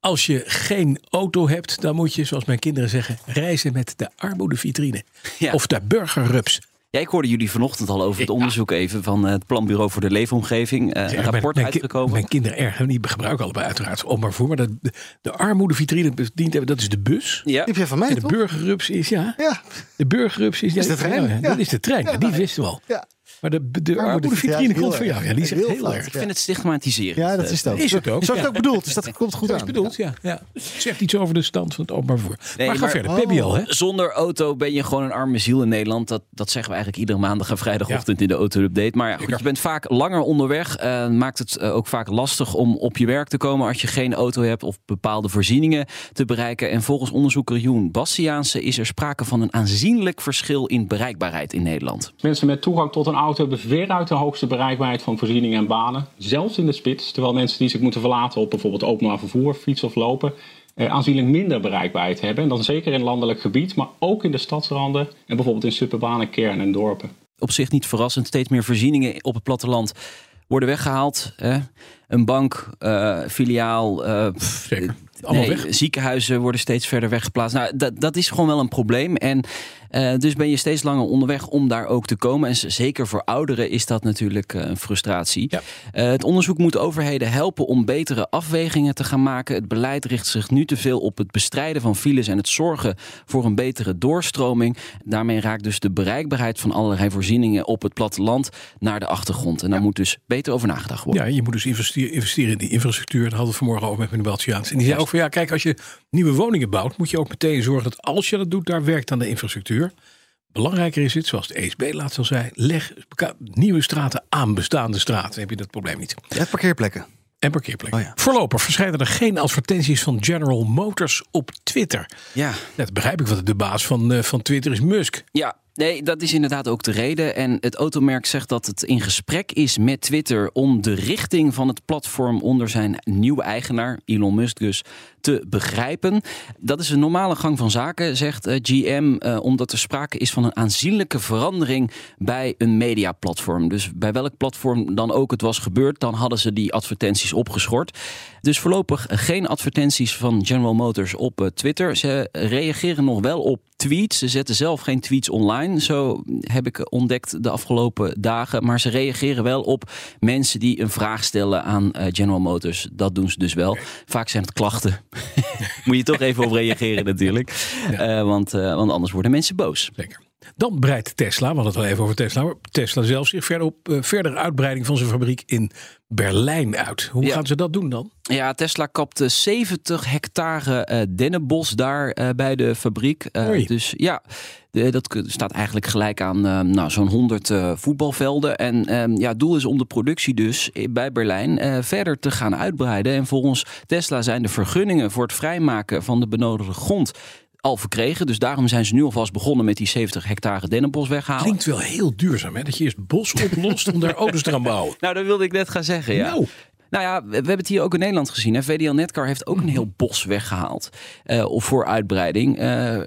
Als je geen auto hebt, dan moet je, zoals mijn kinderen zeggen, reizen met de armoedevitrine. Ja. Of de burgerrups. Ja, ik hoorde jullie vanochtend al over het onderzoek even van het Planbureau voor de Leefomgeving. Eh, een Mijn- rapport mijn, ki- uitgekomen. Mijn kinderen erg, die gebruiken allebei uiteraard vervoer. Maar de, de, de armoedevitrine bedient hebben, dat is de bus. ja. Die heb je van mij, En de toch? burgerrups is, ja, Ja, de burgerrups is, Is de trein, ja, ja. Dat is de trein, Ja, die maar- wisten we al. ja. Maar de, de armoedevitrine komt heel van jou. Ja, die is Heel erg. Ik vind het stigmatiserend. ja, dat Eh, is het ook. Is het ook, Zo is het ook bedoeld, dus dat komt goed Dat is aan. bedoeld, ja. ja. Zegt iets over de stand van het openbaar vervoer. Nee, maar ga maar- verder, PBL, hè? Zonder auto ben je gewoon een arme ziel in Nederland. Dat, dat zeggen we eigenlijk iedere maandag en vrijdagochtend in de auto-update. Maar ja, goed, je bent vaak langer onderweg. eh, maakt het eh, ook vaak lastig om op je werk te komen als je geen auto hebt of bepaalde voorzieningen te bereiken. En volgens onderzoeker Joen Bastiaanse is er sprake van een aanzienlijk verschil in bereikbaarheid in Nederland. Mensen met toegang tot een auto hebben veruit de hoogste bereikbaarheid van voorzieningen en banen. Zelfs in de spits. Terwijl mensen die zich moeten verlaten op bijvoorbeeld openbaar vervoer, fietsen of lopen. eh, aanzienlijk minder bereikbaarheid hebben. En dan zeker in landelijk gebied, maar ook in de stadsranden. En bijvoorbeeld in suburbanen kernen en dorpen. op zich niet verrassend. Steeds meer voorzieningen op het platteland worden weggehaald. Een bank, filiaal, pff, Zeker. Allemaal nee, weg. ziekenhuizen worden steeds verder weggeplaatst. Nou, dat, dat is gewoon wel een probleem. En eh, dus ben je steeds langer onderweg om daar ook te komen. En zeker voor ouderen is dat natuurlijk eh, een frustratie. Ja. Eh, het onderzoek moet overheden helpen om betere afwegingen te gaan maken. Het beleid richt zich nu te veel op het bestrijden van files en het zorgen voor een betere doorstroming. Daarmee raakt dus de bereikbaarheid van allerlei voorzieningen op het platteland naar de achtergrond. En daar moet dus beter over nagedacht worden. Ja, je moet dus investeren, investeren in die infrastructuur. Daar hadden we vanmorgen over met meneer Baltjaans. En die zei ook van ja, kijk, als je nieuwe woningen bouwt, moet je ook meteen zorgen dat als je dat doet, daar werkt aan de infrastructuur. Belangrijker is het, zoals de ESB laatst al zei, leg nieuwe straten aan bestaande straten. Dan heb je dat probleem niet. Ja, parkeerplekken. En parkeerplekken. Oh ja. Voorlopig verschijnen er geen advertenties van General Motors op Twitter. Ja. Net begrijp ik wat de baas van, eh, van Twitter is Musk. Ja, nee, dat is inderdaad ook de reden. En het automerk zegt dat het in gesprek is met Twitter om de richting van het platform onder zijn nieuwe eigenaar, Elon Musk dus, te begrijpen. Dat is een normale gang van zaken, zegt eh, GM, eh, omdat er sprake is van een aanzienlijke verandering bij een mediaplatform. Dus bij welk platform dan ook het was gebeurd, dan hadden ze die advertenties opgeschort. Dus voorlopig geen advertenties van General Motors op eh, Twitter. Ze reageren nog wel op tweets. Ze zetten zelf geen tweets online. Zo heb ik ontdekt de afgelopen dagen. Maar ze reageren wel op mensen die een vraag stellen aan General Motors. Dat doen ze dus wel. Vaak zijn het klachten. Moet je toch even op reageren natuurlijk. Eh, want, eh, want anders worden mensen boos. Zeker. Dan breidt Tesla, we hadden het wel even over Tesla. maar Tesla zelf zich verder op eh, verdere uitbreiding van zijn fabriek in Berlijn uit. Hoe Ja. gaan ze dat doen dan? Ja, Tesla kapte 70 hectare eh dennenbos daar eh, bij de fabriek. Eh, dus ja, de, dat staat eigenlijk gelijk aan eh, nou, zo'n 100 eh, voetbalvelden. En ehm, ja, het doel is om de productie dus bij Berlijn eh, verder te gaan uitbreiden. En volgens Tesla zijn de vergunningen voor het vrijmaken van de benodigde grond al verkregen. Dus daarom zijn ze nu alvast begonnen met die 70 hectare dennenbos weghalen. Klinkt wel heel duurzaam, hè? Dat je eerst bos oplost om daar auto's te gaan bouwen. Nou, dat wilde ik net gaan zeggen. Ja. Nou. Nou ja, we hebben het hier ook in Nederland gezien. Hè. VDL Netcar heeft ook een heel bos weggehaald. eh, of voor uitbreiding. Eh,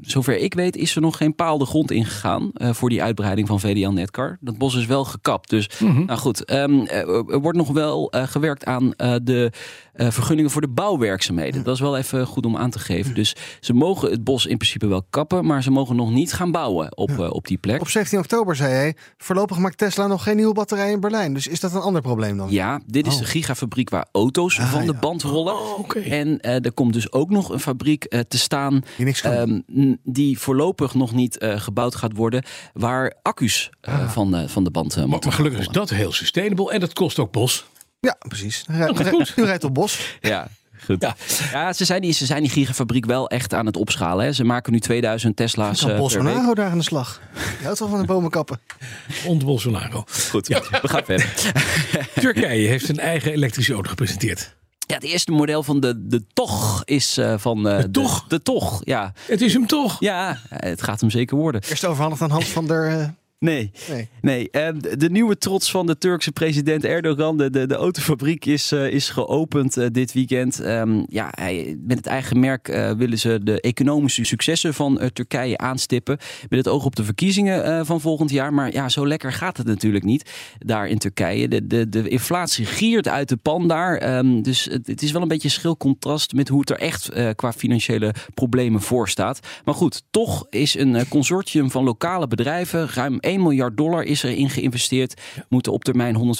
zover ik weet is er nog geen paal de grond ingegaan eh, voor die uitbreiding van VDL Netcar. Dat bos is wel gekapt. Dus nou goed, ehm, eh, er wordt nog wel eh, gewerkt aan de vergunningen voor de bouwwerkzaamheden. Dat is wel even goed om aan te geven. Dus ze mogen het bos in principe wel kappen, maar ze mogen nog niet gaan bouwen op, op die plek. Op 17 oktober zei hij, voorlopig maakt Tesla nog geen nieuwe batterij in Berlijn. Dus is dat een ander probleem dan? Ja, dit is de gigafabriek waar auto's van de band rollen. oké. En er komt dus ook nog een fabriek te staan Die niks kan. ehm, die voorlopig nog niet eh, gebouwd gaat worden, waar accu's eh, van, eh, van de band eh, Maar, moeten maar gelukkig is dat heel sustainable en dat kost ook bos. Ja, precies. Goed. hij rijdt op bos. Ja. Goed. Ja. Ja, ze, zijn die, ze zijn die gigafabriek wel echt aan het opschalen. Hè. Ze maken nu 2000 Tesla's Kan per week. Bolsonaro daar aan de slag. Je houdt wel van de bomen kappen. Ont Bolsonaro. Goed, we gaan verder. Turkije heeft een eigen elektrische auto gepresenteerd. Ja, het eerste model van de, de Toch is eh, van... eh, De de, Toch? De Toch, ja. Het is hem toch? Ja, het gaat hem zeker worden. Eerst overhandigd aan Hans van der... Nee, nee. nee. eh, de, nieuwe trots van de Turkse president Erdogan, de, de, de autofabriek, is, eh, is geopend eh, dit weekend. Ehm, ja, hij, met het eigen merk eh, willen ze de economische successen van Turkije aanstippen. Met het oog op de verkiezingen van volgend jaar. Maar ja, zo lekker gaat het natuurlijk niet daar in Turkije. De, de, de inflatie giert uit de pan daar. Ehm, dus het, het is wel een beetje schil contrast met hoe het er echt qua financiële problemen voor staat. Maar goed, toch is een consortium van lokale bedrijven, ruim 1 miljard dollar is erin geïnvesteerd. Moeten op termijn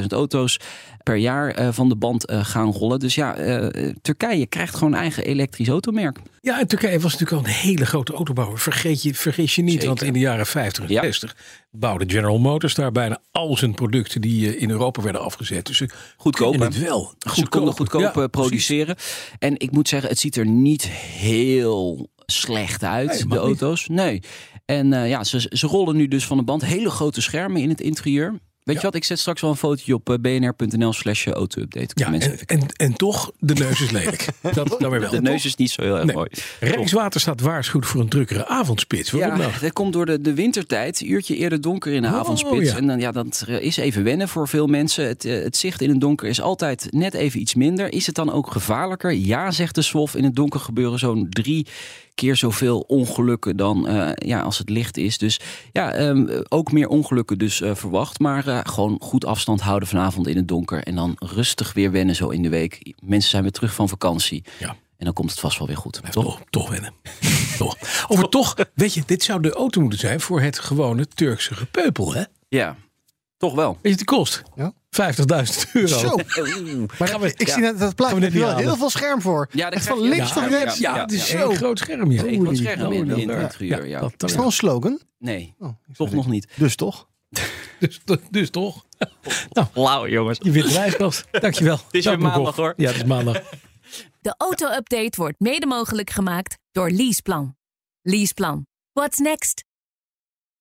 175.000 auto's per jaar eh, van de band eh, gaan rollen. Dus ja, eh, Turkije krijgt gewoon eigen elektrisch automerk. Ja, en Turkije was natuurlijk al een hele grote autobouwer. Vergeet je, vergeet je niet, Zeker. want in de jaren 50 en Ja. 60 bouwde General Motors daar bijna al zijn producten die in Europa werden afgezet. Dus ze hè? het wel. Ze konden goedkoop Ja, produceren. En ik moet zeggen, het ziet er niet heel slecht uit, Nee, de niet. auto's. Nee. En eh, ja, ze, ze rollen nu dus van de band. Hele grote schermen in het interieur. Weet je wat, ik zet straks wel een fotootje op eh, bnr.nl slash auto-update. Ja, en, en, en toch, de neus is lelijk. Dat dan weer wel. de neus is niet zo heel erg Nee. mooi. Rijkswaterstaat waarschuwt voor een drukkere avondspits. Waarom Ja, nou? dat komt door de, de wintertijd. Uurtje eerder donker in de Oh, avondspits. ja. En dan, ja, dat eh, is even wennen voor veel mensen. Het, eh, het zicht in het donker is altijd net even iets minder. Is het dan ook gevaarlijker? Ja, zegt de SWOF. In het donker gebeuren zo'n drie keer zoveel ongelukken dan eh, ja, als het licht is. Dus ja, ehm, ook meer ongelukken dus eh, verwacht. Maar eh, gewoon goed afstand houden vanavond in het donker. En dan rustig weer wennen zo in de week. Mensen zijn weer terug van vakantie. Ja. En dan komt het vast wel weer goed. Toch, Toch? toch, toch wennen. toch. Over toch, weet je, dit zou de auto moeten zijn voor het gewone Turkse gepeupel. Hè? Ja, toch wel. Weet je die kost? Ja. 50.000 euro. Zo. Maar gaan we, Ik zie net dat we plaatje. niet heel halen? veel scherm voor. Ja, dat van links tot ja, rechts. ja, het is ja. een groot scherm. Ja. Een groot scherm in- in het interieur, ja. dat, dat Is dat een slogan? Nee, Oh, toch nog niet. Dus toch? dus, dus toch. Lauw, jongens. Je wint de wijskast. Dankjewel. Het is weer maandag, hoor. Ja, het is maandag. De auto-update wordt mede mogelijk gemaakt door Leaseplan. Leaseplan. What's next?